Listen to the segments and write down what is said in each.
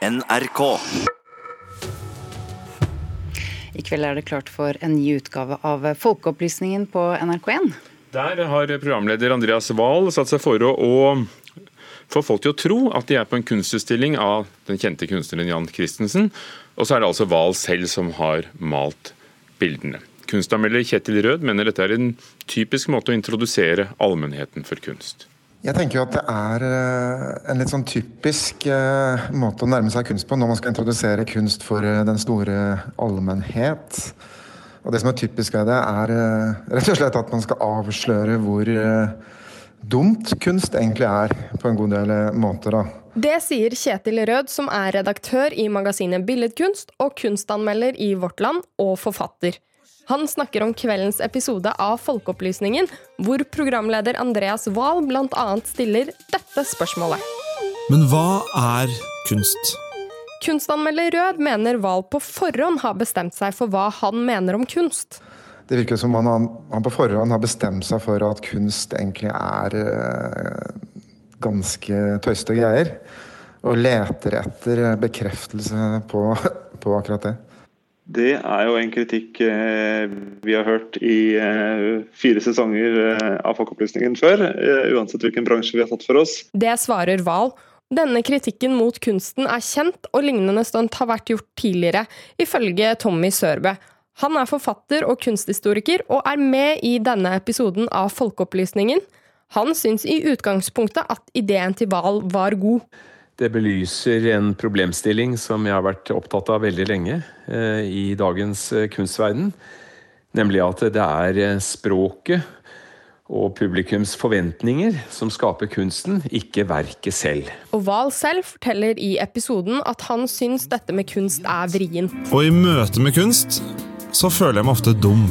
NRK. I kveld er det klart for en ny utgave av Folkeopplysningen på NRK1. Der har programleder Andreas Wahl satt seg for å, å få folk til å tro at de er på en kunstutstilling av den kjente kunstneren Jan Christensen. Og så er det altså Wahl selv som har malt bildene. Kunstanmelder Kjetil Rød mener dette er en typisk måte å introdusere allmennheten for kunst. Jeg tenker jo at det er eh, en litt sånn typisk eh, måte å nærme seg kunst på når man skal introdusere kunst for eh, den store allmennhet. Og det som er typisk ved det, er rett og slett at man skal avsløre hvor dumt kunst egentlig er, på en god del måter. da. Det sier Kjetil Rød, som er redaktør i magasinet Billedkunst og kunstanmelder i Vårt Land og forfatter. Han snakker om kveldens episode av Folkeopplysningen, hvor programleder Andreas Wahl bl.a. stiller dette spørsmålet. Men hva er kunst? Kunstanmelder Rød mener Wahl på forhånd har bestemt seg for hva han mener om kunst. Det virker som han, han på forhånd har bestemt seg for at kunst egentlig er øh, ganske tøyste greier. Og leter etter bekreftelse på, på akkurat det. Det er jo en kritikk eh, vi har hørt i eh, fire sesonger eh, av Folkeopplysningen før. Uansett hvilken bransje vi har tatt for oss. Det svarer Wahl. Denne kritikken mot kunsten er kjent, og lignende stunt har vært gjort tidligere, ifølge Tommy Sørbø. Han er forfatter og kunsthistoriker, og er med i denne episoden av Folkeopplysningen. Han syns i utgangspunktet at ideen til Wahl var god. Det belyser en problemstilling som jeg har vært opptatt av veldig lenge eh, i dagens eh, kunstverden. Nemlig at det er eh, språket og publikums forventninger som skaper kunsten, ikke verket selv. Og Wahl selv forteller i episoden at han syns dette med kunst er vrient. Og i møte med kunst så føler jeg meg ofte dum.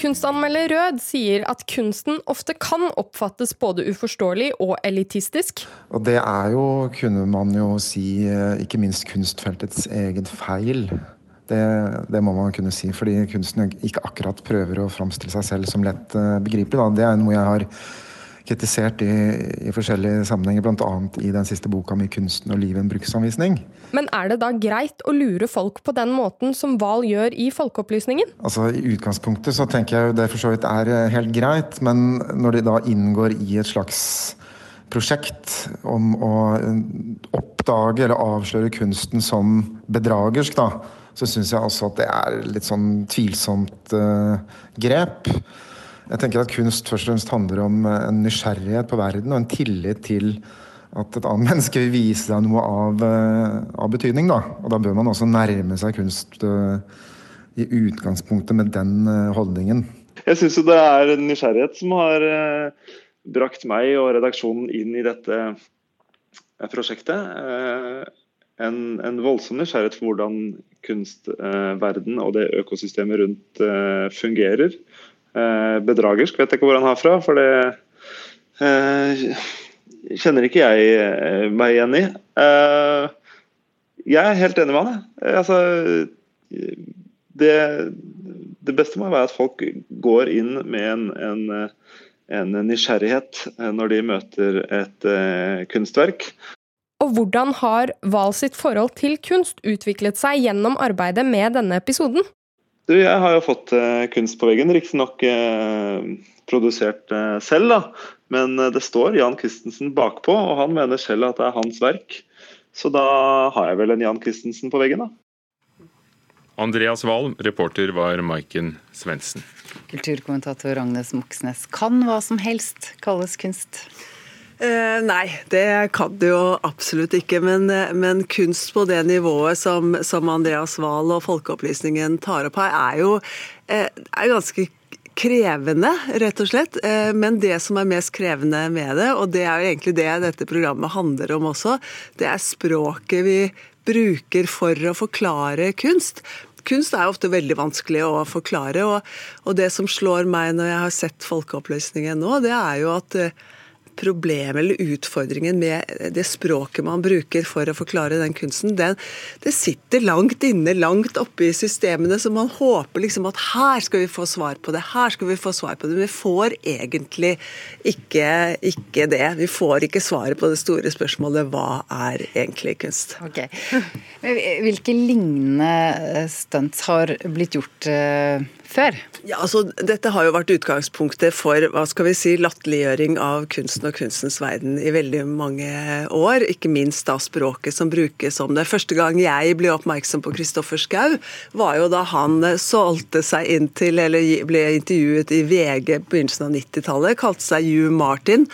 Kunstanmelder Rød sier at kunsten ofte kan oppfattes både uforståelig og elitistisk. Og det er jo, kunne man jo si, eh, ikke minst kunstfeltets egen feil. Det, det, må man kunne si, fordi kunsten ikke akkurat prøver å framstille seg selv som lett eh, begripelig. Det er noe jeg har kritisert i, i forskjellige sammenhenger, bl.a. i den siste boka mi 'Kunsten og livet en bruksanvisning'. Men er det da greit å lure folk på den måten som Wahl gjør i Folkeopplysningen? Altså I utgangspunktet så tenker jeg det for så vidt er eh, helt greit, men når de da inngår i et slags prosjekt om å eh, oppdage eller avsløre kunsten som bedragersk, da, så syns jeg også at det er litt sånn tvilsomt uh, grep. Jeg tenker at kunst først og fremst handler om eh, en nysgjerrighet på verden og en tillit til at et annet menneske vil vise deg noe av, eh, av betydning. Da. Og da bør man også nærme seg kunst uh, i utgangspunktet med den uh, holdningen. Jeg syns jo det er nysgjerrighet som har uh, brakt meg og redaksjonen inn i dette prosjektet. En, en, voldsom nysgjerrighet for hvordan kunstverden og det økosystemet rundt fungerer. Eh, bedragersk vet jeg ikke hvor han har fra, for det eh, kjenner ikke jeg eh, meg igjen i. jeg er helt enig med han. Altså, det, det, beste må være at folk går inn med en, en, en nysgjerrighet når de møter et kunstverk. Og hvordan har Val sitt forhold til kunst utviklet seg gjennom arbeidet med denne episoden? Du, jeg har jo fått uh, kunst på veggen, riktignok uh, produsert uh, selv, da. Men det står Jan Christensen bakpå, og han mener selv at det er hans verk. Så da har jeg vel en Jan Christensen på veggen, da. Andreas Wahl, reporter var Maiken Svendsen. Kulturkommentator Agnes Moxnes. Kan hva som helst kalles kunst? Eh, nei, det kan det jo absolutt ikke. Men, eh, men kunst på det nivået som, som Andreas Wahl og Folkeopplysningen tar opp her, er jo eh, er ganske krevende, rett og slett. Men det som er mest krevende med det, og det er jo egentlig det dette programmet handler om også, det er språket vi bruker for å forklare kunst kunst er ofte veldig vanskelig å forklare. Og, og, det som slår meg når jeg har sett Folkeopplysningen nå, det er jo at problemet eller utfordringen med det språket man bruker for å forklare den kunsten, den, det sitter langt inne, langt oppe i systemene, så man håper liksom at her skal vi få svar på det, her skal vi få svar på det. Men vi får egentlig ikke, ikke det. Vi får ikke svaret på det store spørsmålet hva er egentlig kunst. Okay. Hvilke lignende stunts har blitt gjort uh, før? Ja, altså, Dette har jo vært utgangspunktet for hva skal vi si, latterliggjøring av kunsten og kunstens verden i veldig mange år. Ikke minst da språket som brukes om det. Første gang jeg ble oppmerksom på Kristoffer Schou, var jo da han solgte seg inn til, eller ble intervjuet i VG på begynnelsen av 90-tallet, kalte seg Hugh Martin,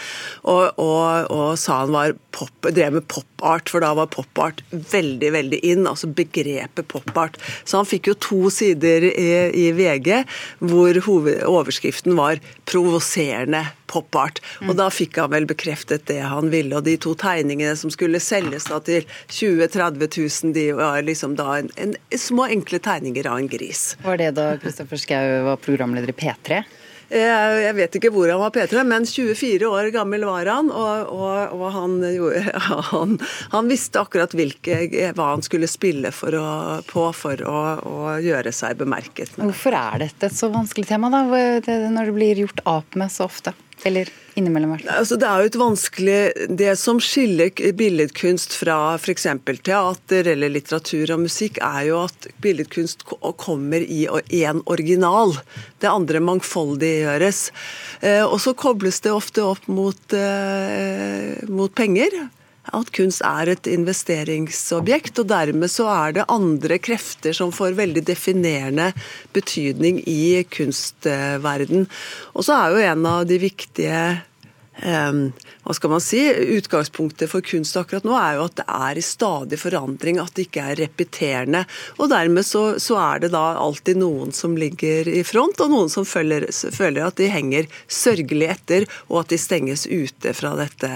og, og, og sa han var pop, drev med pop-art, for da var pop-art veldig, veldig inn. Altså begrepet pop-art. Så han fikk jo to sider i, i VG VG, hvor overskriften var 'provoserende pop-art'. Og mm. Da fikk han vel bekreftet det han ville. Og de to tegningene som skulle selges da til 20 000-30 000, de var liksom da en, en, små, enkle tegninger av en gris. Var det da Kristoffer Schou var programleder i P3? Jeg vet ikke hvor han var P3, men 24 år gammel var han. Og, og, og han, han, han, visste akkurat hvilke, hva han skulle spille for å, på for å, å, gjøre seg bemerket. Hvorfor er dette et så vanskelig tema, da, når det blir gjort ap med så ofte? Eller innimellom, hvert altså, Det er jo et vanskelig Det som skiller billedkunst fra f.eks. teater eller litteratur og musikk, er jo at billedkunst kommer i én original. Det andre mangfoldiggjøres. Eh, og så kobles det ofte opp mot, eh, mot penger at kunst er et investeringsobjekt, og dermed så er det andre krefter som får veldig definerende betydning i kunstverden. Og så er jo en av de viktige hva skal man si, Utgangspunktet for kunst akkurat nå er jo at det er i stadig forandring, at det ikke er repeterende. og Dermed så, så er det da alltid noen som ligger i front, og noen som føler, føler at de henger sørgelig etter, og at de stenges ute fra dette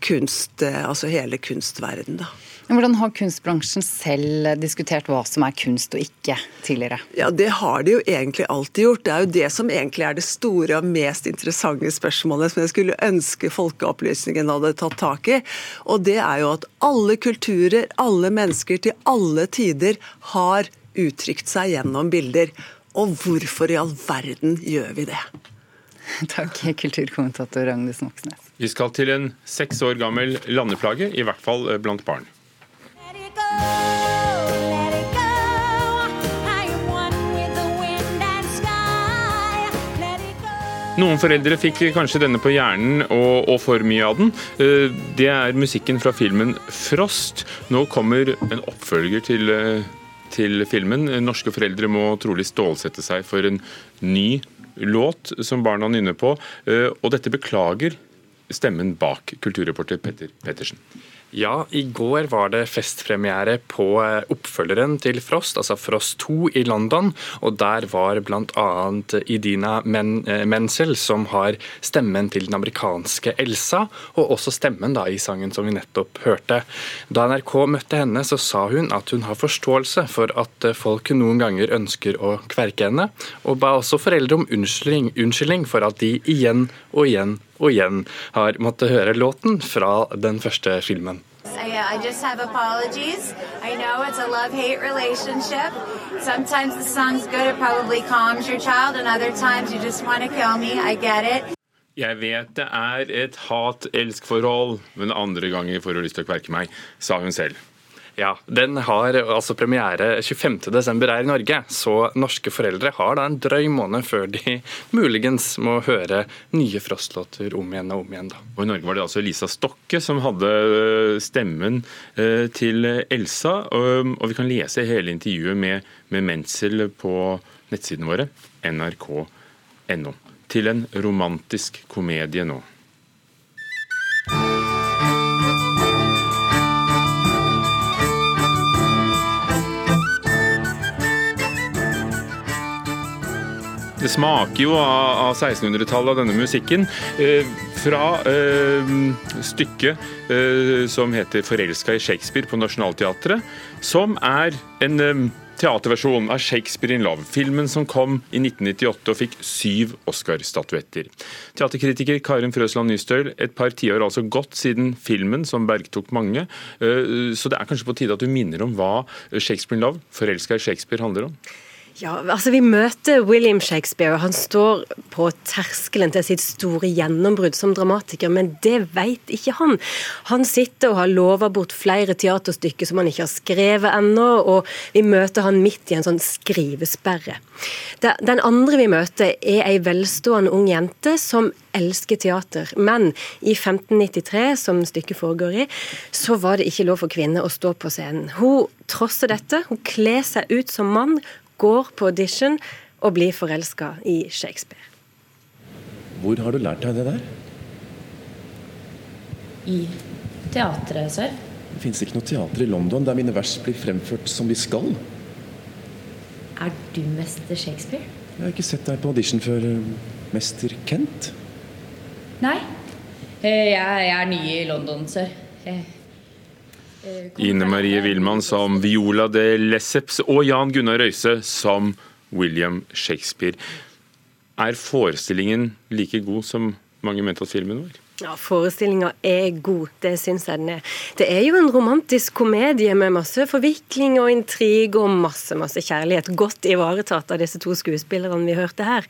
kunst, eh, altså hele kunstverdenen. da. Hvordan har kunstbransjen selv diskutert hva som er kunst og ikke tidligere? Ja, Det har de jo egentlig alltid gjort. Det er jo det som egentlig er det store og mest interessante spørsmålet som jeg skulle ønske Folkeopplysningen hadde tatt tak i. Og det er jo at alle kulturer, alle mennesker til alle tider har uttrykt seg gjennom bilder. Og hvorfor i all verden gjør vi det? Takk, kulturkommentator Agnes Moxnes. Vi skal til en seks år gammel landeplage, i hvert fall eh, blant barn. Noen foreldre fikk kanskje denne på hjernen og, og, for mye av den. Eh, det er musikken fra filmen 'Frost'. Nå kommer en oppfølger til, eh, til filmen. Norske foreldre må trolig stålsette seg for en ny låt som barna nynner på. Og dette beklager stemmen bak kulturreporter Petter Pettersen. Ja, i går var det festpremiere på eh, oppfølgeren til Frost, altså Frost 2 i London. Og der var bl.a. Idina Men eh, Menzel, som har stemmen til den amerikanske Elsa, og også stemmen da i sangen som vi nettopp hørte. Da NRK møtte henne, så sa hun at hun har forståelse for at eh, folk noen ganger ønsker å kverke henne, og ba også foreldre om unnskyldning, unnskyldning for at de igjen og igjen og igjen har måttet høre låten fra den første filmen. I just have apologies. I know it's a love-hate relationship. Sometimes the song's good, it probably calms your child, and other times you just want to kill me. I get it. Jeg vet det er et hat-elsk-forhold, men andre ganger får du lyst til å kverke meg, sa hun selv. Ja, Den har altså premiere 25.12. her i Norge, så norske foreldre har da en drøy måned før de muligens må høre nye Frost-låter om igjen og om igjen. da. Og I Norge var det altså Lisa Stokke som hadde øh, stemmen øh, til Elsa. Og vi kan lese hele intervjuet med, med Menzel på nettsidene våre, nrk.no. Til en romantisk komedie nå. Det smaker jo av 1600-tallet av denne musikken. Eh, fra uh, stykket uh, som heter 'Forelska i Shakespeare' på Nationaltheatret, som er en teaterversjon av Shakespeare in Love, filmen som kom i 1998 og fikk syv Oscar-statuetter. Teaterkritiker Karin Frøsland Nystøl, et par tiår altså gått siden filmen som bergtok mange, så det er kanskje på tide at du minner om hva Shakespeare in Love, 'Forelska i Shakespeare', handler om? Ja, altså Vi møter William Shakespeare. Han står på terskelen til sitt store gjennombrudd som dramatiker, men det vet ikke han. Han sitter og har lova bort flere teaterstykker som han ikke har skrevet ennå, og vi møter han midt i en sånn skrivesperre. Den andre vi møter, er ei velstående ung jente som elsker teater. Men i 1593, som stykket foregår i, så var det ikke lov for kvinner å stå på scenen. Hun trosser dette. Hun kler seg ut som mann, går på audition og blir forelska i Shakespeare. Hvor har du lært deg det der? I teatret, sør. Det fins ikke noe teater i London der mine vers blir fremført som de skal. Er du mester Shakespeare? Jeg har ikke sett deg på audition før, mester Kent. Nei. Jeg er ny i London, sør. Jeg Ine Marie Wilman som Viola de Lesseps og Jan Gunnar Røise som William Shakespeare. Er forestillingen like god som mange mente at filmen var? Ja, Forestillinga er god, det syns jeg den er. Det er jo en romantisk komedie med masse forvikling og intrig og masse, masse kjærlighet. Godt ivaretatt av disse to skuespillerne vi hørte her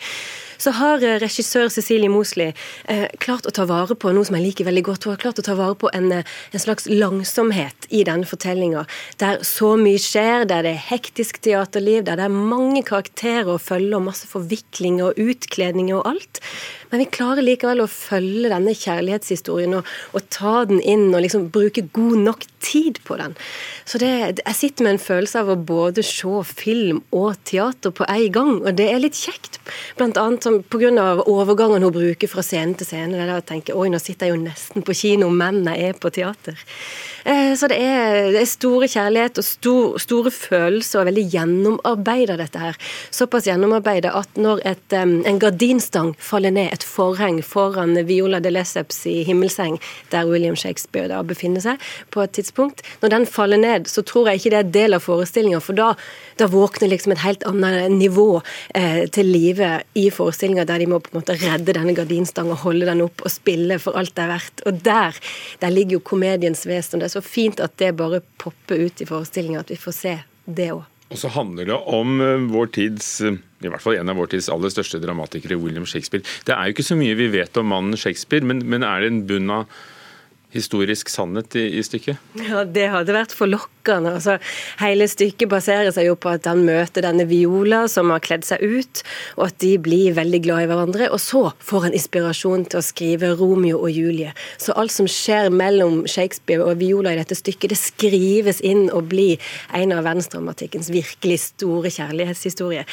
så har eh, regissør Cecilie Mosli eh, klart å ta vare på noe som jeg liker veldig godt. Hun har klart å ta vare på en, eh, en slags langsomhet i denne fortellinga. Der så mye skjer, der det er hektisk teaterliv, der det er mange karakterer å følge og masse forviklinger og utkledninger og alt. Men vi klarer likevel å følge denne kjærlighetshistorien og, og ta den inn og liksom bruke god nok tid på den. Så det, jeg sitter med en følelse av å både se film og teater på en gang, og det er litt kjekt. Blant annet pga. overgangen hun bruker fra scene til scene. Det er da jeg tenker oi, nå sitter jeg jo nesten på kino, men jeg er på teater. Eh, så det er, det er store kjærlighet og stor, store følelser og veldig gjennomarbeida dette her. Såpass gjennomarbeida at når et, en gardinstang faller ned, et forheng foran Viola de Lesseps i himmelseng, der William Shakespeare da befinner seg på et tidspunkt, når den faller ned, så tror jeg ikke det er del av forestillinga, for da, da, våkner liksom et helt annet nivå eh, til live i forestillinga, der de må på en måte redde denne gardinstangen, holde den opp og spille for alt det er verdt. Og der, der ligger jo komediens vesen. Det er så fint at det bare popper ut i forestillinga, at vi får se det òg. Og så handler det om eh, vår tids, eh, i hvert fall en av vår tids aller største dramatikere, William Shakespeare. Det er jo ikke så mye vi vet om mannen Shakespeare, men, men er det en bunn av historisk sannhet i, i, stykket? Ja, Det hadde vært forlokkende. Altså, hele stykket baserer seg jo på at han møter denne Viola som har kledd seg ut, og at de blir veldig glad i hverandre. Og så får han inspirasjon til å skrive Romeo og Julie. Så alt som skjer mellom Shakespeare og Viola i dette stykket, det skrives inn og blir en av verdensdramatikkens virkelig store kjærlighetshistorie.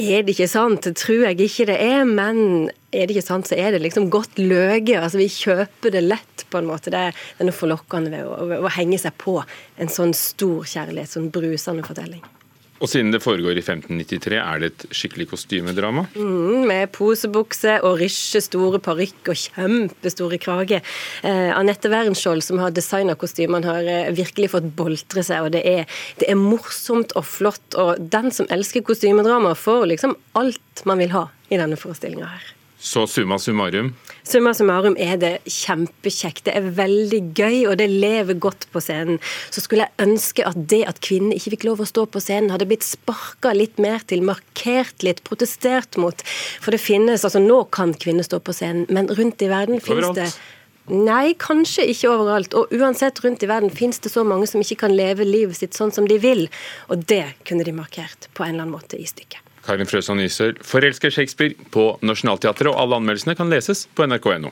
Er det ikke sant? Det tror jeg ikke det er, men er det ikke sant, så er det liksom godt løge. Altså, vi kjøper det lett, på en måte. Det er, noe forlokkende ved å, å henge seg på en sånn stor kjærlighet, sånn brusende fortelling. Og siden det foregår i 1593, er det et skikkelig kostymedrama? Mm, med posebukse og rysje store parykk og kjempestore krage. Eh, Anette Wernskjold, som har designa kostymene, har eh, virkelig fått boltre seg. og det er, det er, morsomt og flott. Og den som elsker kostymedrama, får liksom alt man vil ha i denne forestillinga her. Så summa summarum? Summa summarum er det kjempekjekt. Det er veldig gøy, og det lever godt på scenen. Så skulle jeg ønske at det at kvinner ikke fikk lov å stå på scenen, hadde blitt sparka litt mer til, markert litt, protestert mot. For det finnes Altså, nå kan kvinner stå på scenen, men rundt i verden finnes det Nei, kanskje ikke overalt. Og uansett rundt i verden finnes det så mange som ikke kan leve livet sitt sånn som de vil. Og det kunne de markert på en eller annen måte i stykket. Karin Frøsson Nysøl, 'Forelsker Shakespeare' på Nationaltheatret, og alle anmeldelsene kan leses på nrk.no.